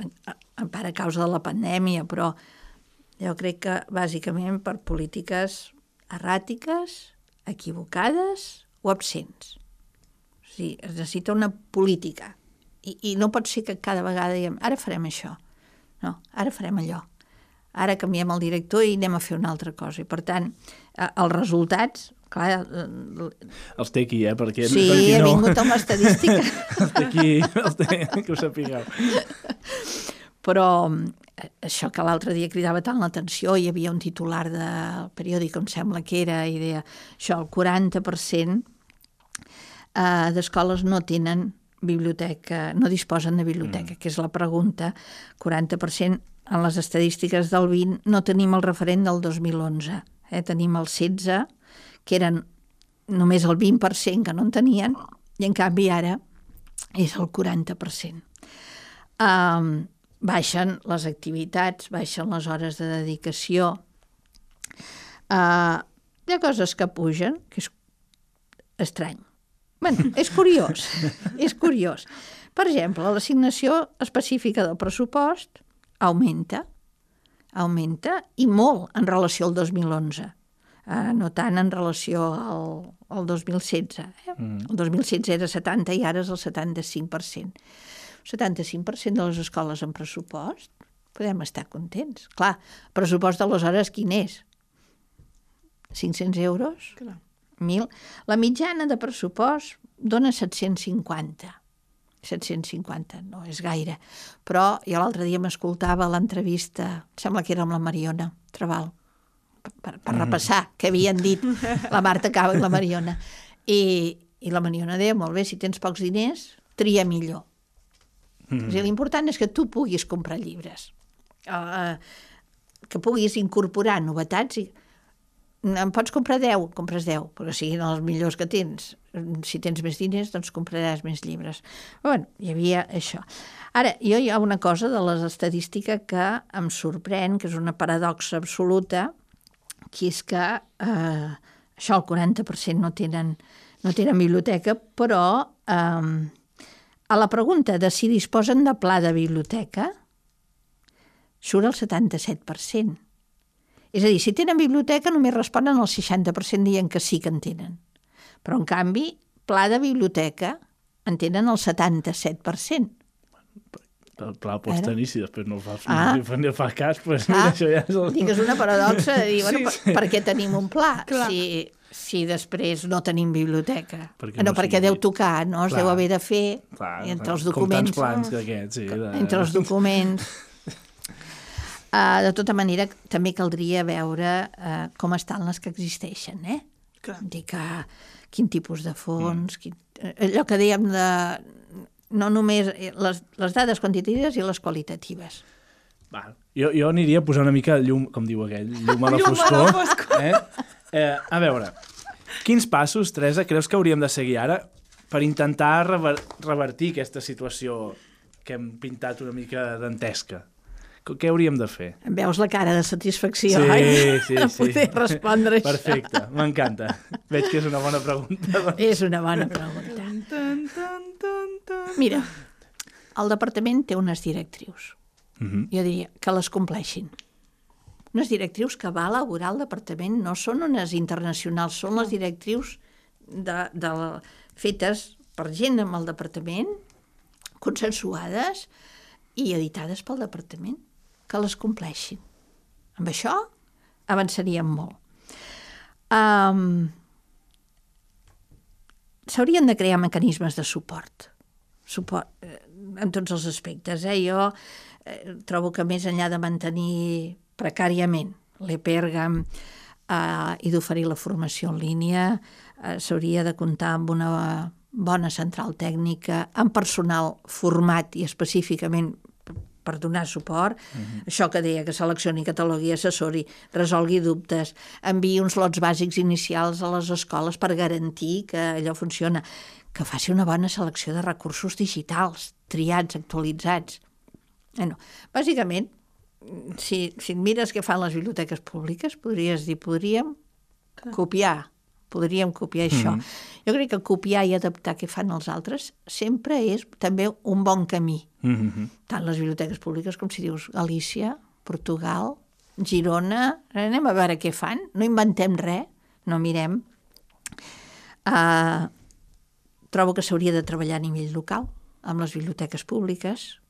en, en part a causa de la pandèmia, però jo crec que bàsicament per polítiques erràtiques, equivocades o absents. O sigui, es necessita una política. I, I no pot ser que cada vegada diguem, ara farem això. No, ara farem allò. Ara canviem el director i anem a fer una altra cosa. I, per tant, eh, els resultats, clar, eh, Els té aquí, eh? Perquè, Sí, perquè he no... vingut amb estadística, Els té aquí, els té, que ho sapigueu. però eh, això que l'altre dia cridava tant l'atenció, hi havia un titular del periòdic, em sembla que era, i deia, això, el 40% eh, d'escoles no tenen biblioteca, no disposen de biblioteca, mm. que és la pregunta, 40% en les estadístiques del 20 no tenim el referent del 2011, eh? tenim el 16, que eren només el 20% que no en tenien, i en canvi ara és el 40%. Um, baixen les activitats, baixen les hores de dedicació. Uh, hi ha coses que pugen, que és estrany. Bueno, és curiós, és curiós. Per exemple, l'assignació específica del pressupost augmenta, augmenta i molt en relació al 2011, eh, no tant en relació al, al 2016. Eh? Mm. El 2016 era 70 i ara és el 75%. 75% de les escoles en pressupost, podem estar contents. Clar, el pressupost d'aleshores quin és? 500 euros? Clar. 1.000. La mitjana de pressupost dona 750. 750, no és gaire. Però jo l'altre dia m'escoltava l'entrevista, em sembla que era amb la Mariona Trabal, per, per, per repassar què havien dit la Marta Cava i la Mariona. I, I la Mariona deia, molt bé, si tens pocs diners, tria millor. Mm. L'important és que tu puguis comprar llibres, uh, que puguis incorporar novetats i en pots comprar 10, compres 10, però siguin els millors que tens. Si tens més diners, doncs compraràs més llibres. Però, bueno, hi havia això. Ara, jo hi ha una cosa de les estadístiques que em sorprèn, que és una paradoxa absoluta, que és que eh, això, el 40% no tenen, no tenen biblioteca, però eh, a la pregunta de si disposen de pla de biblioteca, surt el 77%. És a dir, si tenen biblioteca només responen el 60% dient que sí que en tenen. Però, en canvi, pla de biblioteca en tenen el 77%. El pla el pots Ara? tenir, si després no fa, Ah. no, no fa cas, pues, Ah, mira, això ja és el... Dic, és una paradoxa de dir, Sí, bueno, sí. per, per què tenim un pla Clar. si, si després no tenim biblioteca? Perquè no, no perquè sigui- deu tocar, no? Es Clar. deu haver de fer Clar, entre els Com tants documents. plans que aquests, sí. De... entre els documents. Uh, de tota manera, també caldria veure uh, com estan les que existeixen, eh? Clar. Dir que quin tipus de fons, quin, eh, allò que dèiem de no només les, les dades quantitatives i les qualitatives. Va, jo, jo aniria a posar una mica llum, com diu aquell, llum a la Llum a foscor. la foscor. Eh? Eh, a veure, quins passos, Teresa, creus que hauríem de seguir ara per intentar rever revertir aquesta situació que hem pintat una mica dantesca? Què hauríem de fer? Em veus la cara de satisfacció, Sí, oi? sí, sí. poder respondre això. Perfecte, m'encanta. Veig que és una bona pregunta. És una bona pregunta. Tan, tan, tan, tan. Mira, el departament té unes directrius. Mhm. Jo diria que les compleixin. Unes directrius que va elaborar el departament no són unes internacionals, són les directrius de, de, fetes per gent amb el departament, consensuades i editades pel departament, que les compleixin. Amb això avançaríem molt. Um, S'haurien de crear mecanismes de suport, suport eh, en tots els aspectes. Eh? Jo eh, trobo que més enllà de mantenir precàriament l'EPERGAM eh, i d'oferir la formació en línia, eh, s'hauria de comptar amb una bona central tècnica, amb personal format i específicament per donar suport, uh -huh. això que deia, que seleccioni, catalogui, assessori, resolgui dubtes, enviï uns lots bàsics inicials a les escoles per garantir que allò funciona, que faci una bona selecció de recursos digitals, triats, actualitzats. Bueno, bàsicament, si, si et mires què fan les biblioteques públiques, podries dir, podríem copiar, podríem copiar això. Mm -hmm. Jo crec que copiar i adaptar què fan els altres sempre és també un bon camí. Mm -hmm. Tant les biblioteques públiques com si dius Galícia, Portugal, Girona, anem a veure què fan, no inventem res, no mirem. Uh, trobo que s'hauria de treballar a nivell local, amb les biblioteques públiques, que,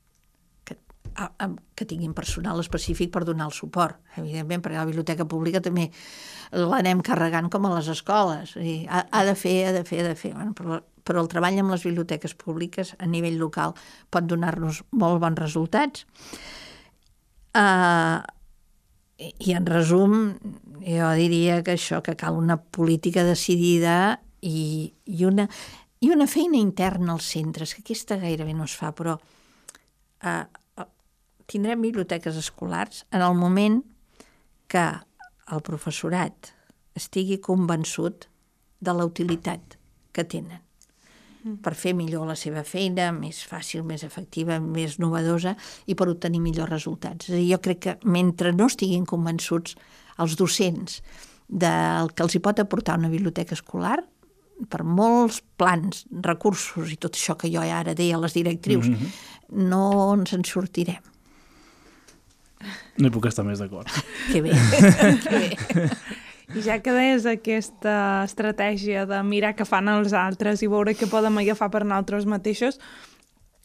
a, a, que tinguin personal específic per donar el suport, evidentment, perquè la biblioteca pública també l'anem carregant com a les escoles. I ha, ha de fer, ha de fer, ha de fer. Bueno, però, però el treball amb les biblioteques públiques a nivell local pot donar-nos molt bons resultats. Uh, i, I en resum, jo diria que això, que cal una política decidida i, i, una, i una feina interna als centres, que aquesta gairebé no es fa, però uh, tindrem biblioteques escolars en el moment que el professorat estigui convençut de la utilitat que tenen per fer millor la seva feina, més fàcil, més efectiva, més novedosa i per obtenir millors resultats. És a dir, jo crec que mentre no estiguin convençuts els docents del que els hi pot aportar una biblioteca escolar, per molts plans, recursos i tot això que jo ara deia a les directrius, mm -hmm. no ens en sortirem. No hi puc estar més d'acord. Que bé, que bé. I ja que deies aquesta estratègia de mirar què fan els altres i veure què podem agafar per nosaltres mateixos,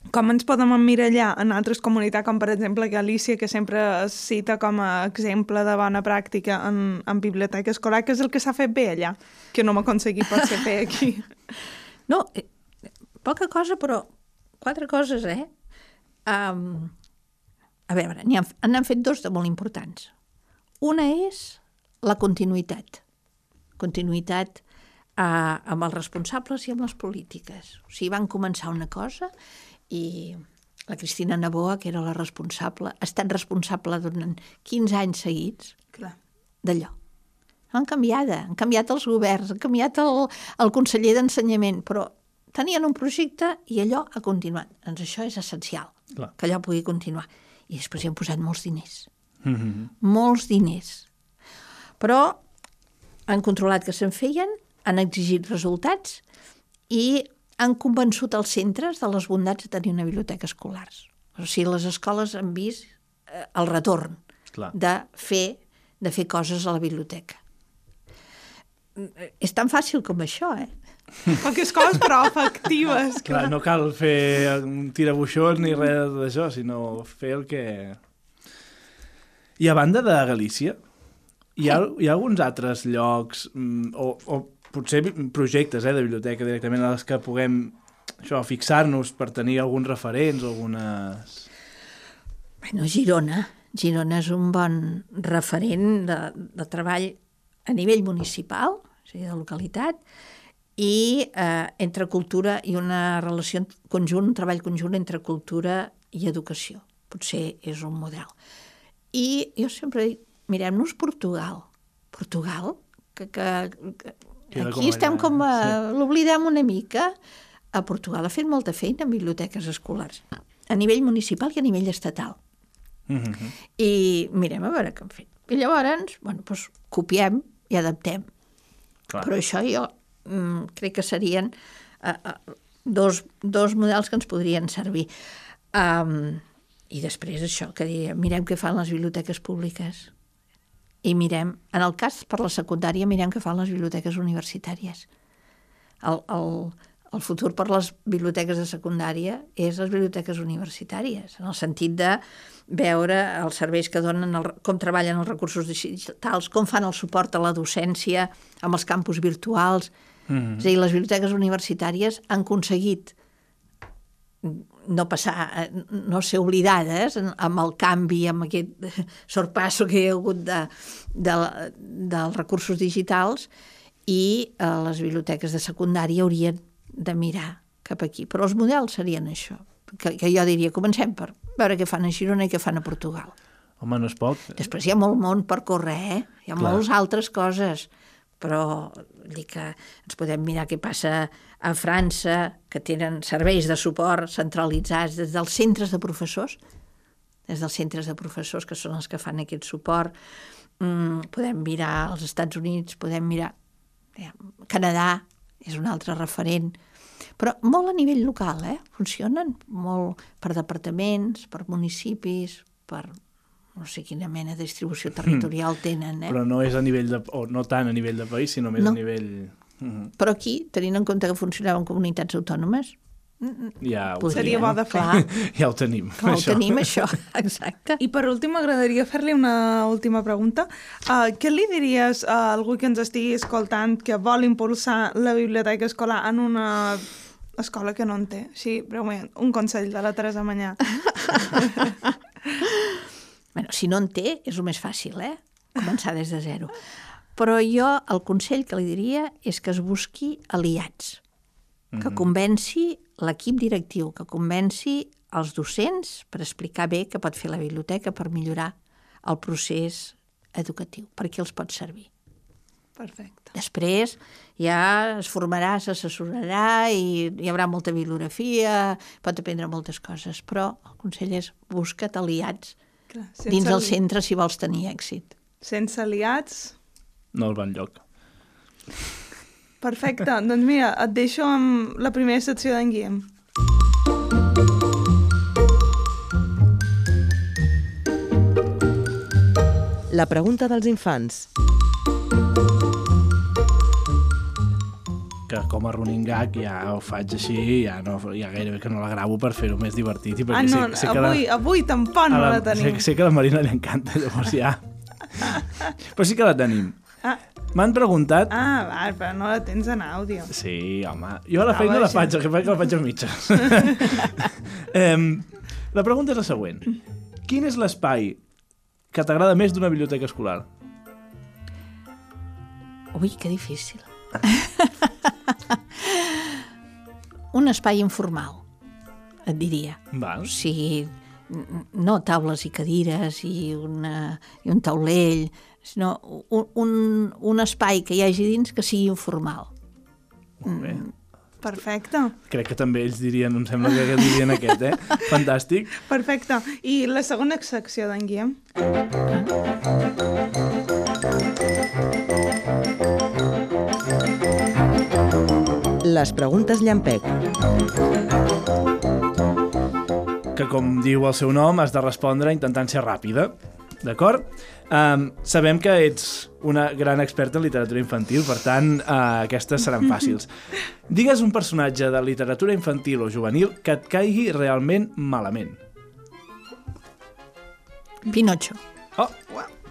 com ens podem emmirallar en altres comunitats, com per exemple Galícia, que sempre es cita com a exemple de bona pràctica en, en biblioteca escolar, que és el que s'ha fet bé allà, que no m'ha aconseguit potser fer aquí. No, eh, poca cosa, però quatre coses, eh? Um, a veure, n'han fet dos de molt importants. Una és la continuïtat. Continuïtat eh, amb els responsables i amb les polítiques. O sigui, van començar una cosa i la Cristina Naboa, que era la responsable, ha estat responsable durant 15 anys seguits d'allò. Han canviat, han canviat els governs, han canviat el, el conseller d'Ensenyament, però tenien un projecte i allò ha continuat. Doncs això és essencial, Clar. que allò pugui continuar. I després hi han posat molts diners. Mm -hmm. Molts diners. Però han controlat que se'n feien, han exigit resultats i han convençut els centres de les bondats de tenir una biblioteca escolar. O sigui, les escoles han vist eh, el retorn Clar. de fer, de fer coses a la biblioteca. És tan fàcil com això, eh? Poques coses, però efectives. Clar, no cal fer un tirabuixons ni res d'això, sinó fer el que... I a banda de Galícia, hi ha, hi ha alguns altres llocs mm, o, o potser projectes eh, de biblioteca directament a les que puguem això, fixar-nos per tenir alguns referents, algunes... Bueno, Girona. Girona és un bon referent de, de treball a nivell municipal, o sigui, de localitat, i eh, entre cultura i una relació conjunt, un treball conjunt entre cultura i educació. Potser és un model. I jo sempre dic, mirem-nos Portugal. Portugal, que, que, que Queda com aquí estem allà, com a... Sí. L'oblidem una mica. A Portugal ha fet molta feina en biblioteques escolars, a nivell municipal i a nivell estatal. Mm -hmm. I mirem a veure què han fet. I llavors, bueno, doncs, copiem i adaptem. Clar. Però això jo mm, crec que serien uh, uh, dos, dos models que ens podrien servir. Um, I després això, que diria, mirem què fan les biblioteques públiques i mirem, en el cas per la secundària, mirem què fan les biblioteques universitàries. El, el, el futur per les biblioteques de secundària és les biblioteques universitàries, en el sentit de veure els serveis que donen, el, com treballen els recursos digitals, com fan el suport a la docència amb els campus virtuals. Mm -hmm. És a dir, les biblioteques universitàries han aconseguit no passar, no ser oblidades amb el canvi, amb aquest sorpasso que hi ha hagut de, de, dels recursos digitals i eh, les biblioteques de secundària haurien de mirar cap aquí. Però els models serien això, que, que jo diria, comencem per veure què fan a Girona i què fan a Portugal. Home, no és poc. Després hi ha molt món per córrer, eh? Hi ha Clar. moltes altres coses, però dir que ens podem mirar què passa a França, que tenen serveis de suport centralitzats des dels centres de professors, des dels centres de professors, que són els que fan aquest suport. Mm, podem mirar als Estats Units, podem mirar... Ja, Canadà és un altre referent, però molt a nivell local, eh? Funcionen molt per departaments, per municipis, per no sé quina mena de distribució territorial tenen, eh? Però no és a nivell de... o no tant a nivell de país, sinó més No. a nivell... Mhm. Però aquí, tenint en compte que funcionaven comunitats autònomes, Ja ho, Seria tenim. bo de fer. clar, ja ho tenim. clar, ho tenim, això, exacte. I per últim, m'agradaria fer-li una última pregunta. Uh, què li diries a algú que ens estigui escoltant que vol impulsar la biblioteca escolar en una escola que no en té? Així, breument, un consell de la Teresa Manyà. Bueno, si no en té, és el més fàcil, eh? Començar des de zero. Però jo el consell que li diria és que es busqui aliats, que convenci l'equip directiu, que convenci els docents per explicar bé què pot fer la biblioteca per millorar el procés educatiu, perquè els pot servir. Perfecte. Després ja es formarà, s'assessorarà i hi haurà molta bibliografia, pot aprendre moltes coses, però el consell és busca't aliats Clar, dins el ali- centre si vols tenir èxit. Sense aliats, No el van lloc. Perfecte. doncs mira, et deixo amb la primera secció d'en Guillem. La pregunta dels infants. Que com a running gag ja ho faig així, ja, no, ja gairebé que no la gravo per fer-ho més divertit. I Ah, perquè no, sé, sé que avui, la, avui tampoc no a la tenim. Sé, sé que a la Marina li encanta, llavors ja... Però sí que la tenim. Ah, M'han preguntat... ah, va, però no la tens en àudio. Sí, home. Jo a la Ah, feina la faig, el que faig que la faig a mitges. la pregunta és la següent. Quin és l'espai que t'agrada més d'una biblioteca escolar? Ui, que difícil. Un espai informal, et diria. Val. O sigui, no taules i cadires i, una, i un taulell, sinó un, un, un espai que hi hagi dins que sigui informal. Molt bé. Perfecte, Crec que també ells dirien, em sembla que dirien aquest, eh? Fantàstic. perfecte. I la segona secció d'en Guillem? Les preguntes llampec. Que com diu el seu nom, has de respondre intentant ser ràpida. D'acord? Um, sabem que ets una gran experta en literatura infantil, per tant, uh, aquestes seran fàcils. Digues un personatge de literatura infantil o juvenil que et caigui realment malament. Pinocho. Oh,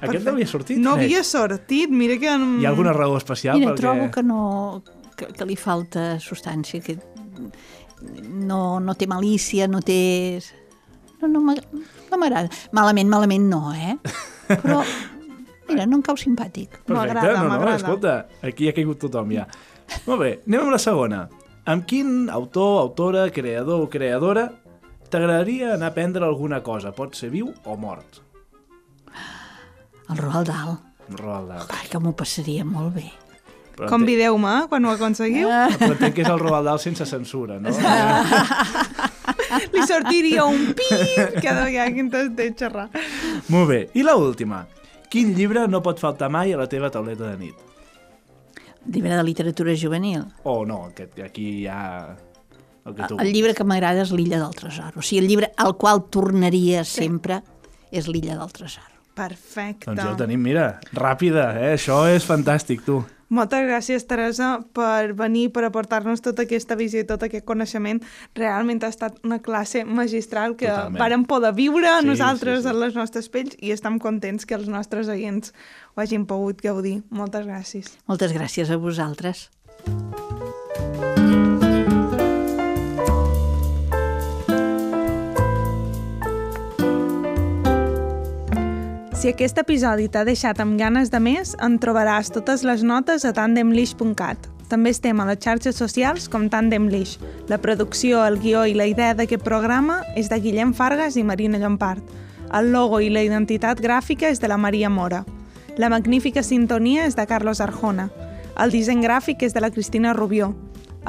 aquest no havia sortit? No crec. havia sortit, mira que... Hi ha alguna raó especial? Mira, perquè... trobo que no que, que li falta substància, que no, no té malícia, no té... No, no no m'agrada. Malament, malament no, eh? Però, mira, no em cau simpàtic. Perfecte, M'agrada, no, no, escolta, aquí ha caigut tothom ja. Molt bé, anem amb la segona. Amb quin autor, autora, creador o creadora t'agradaria anar a aprendre alguna cosa? Pot ser viu o mort. El Roald Dahl. Roald Dahl. Ai, que m'ho passaria molt bé. Però entenc, Convideu-me quan ho aconseguiu. però entenc que és el Roald Dahl sense censura, no? li sortiria un pip cada vegada que intentes xerrar. Molt bé. I la última. Quin llibre no pot faltar mai a la teva tauleta de nit? Llibre de literatura juvenil. Oh, no, aquest, aquí hi ha... El que tu... El llibre que m'agrada és l'Illa del Tresor. O sigui, el llibre al qual tornaria sempre és l'Illa del Tresor. Perfecte. Doncs ja ho tenim, mira, ràpida, eh? Això és fantàstic, tu. Moltes gràcies, Teresa, per venir, per aportar-nos tota aquesta visió i tot aquest coneixement. Realment ha estat una classe magistral que Totalment. vàrem poder viure Sí, nosaltres sí, sí. en les nostres pells i estem contents que els nostres oients ho hagin pogut gaudir. Moltes gràcies. Moltes gràcies a vosaltres. Si aquest episodi t'ha deixat amb ganes de més, en trobaràs totes les notes a tandemlish.cat. També estem a les xarxes socials com Tandemlish. La producció, el guió i la idea d'aquest programa és de Guillem Fargas i Marina Llompart. El logo i la identitat gràfica és de la Maria Mora. La magnífica sintonia és de Carlos Arjona. El disseny gràfic és de la Cristina Rubió.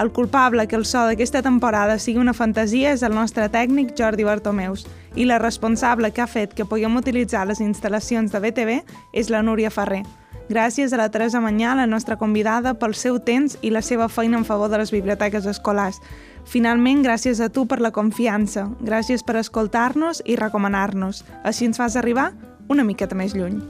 El culpable que el so d'aquesta temporada sigui una fantasia és el nostre tècnic Jordi Bartomeus i la responsable que ha fet que puguem utilitzar les instal·lacions de BTV és la Núria Ferrer. Gràcies a la Teresa Manyà, la nostra convidada, pel seu temps i la seva feina en favor de les biblioteques escolars. Finalment, gràcies a tu per la confiança. Gràcies per escoltar-nos i recomanar-nos. Així ens fas arribar una miqueta més lluny.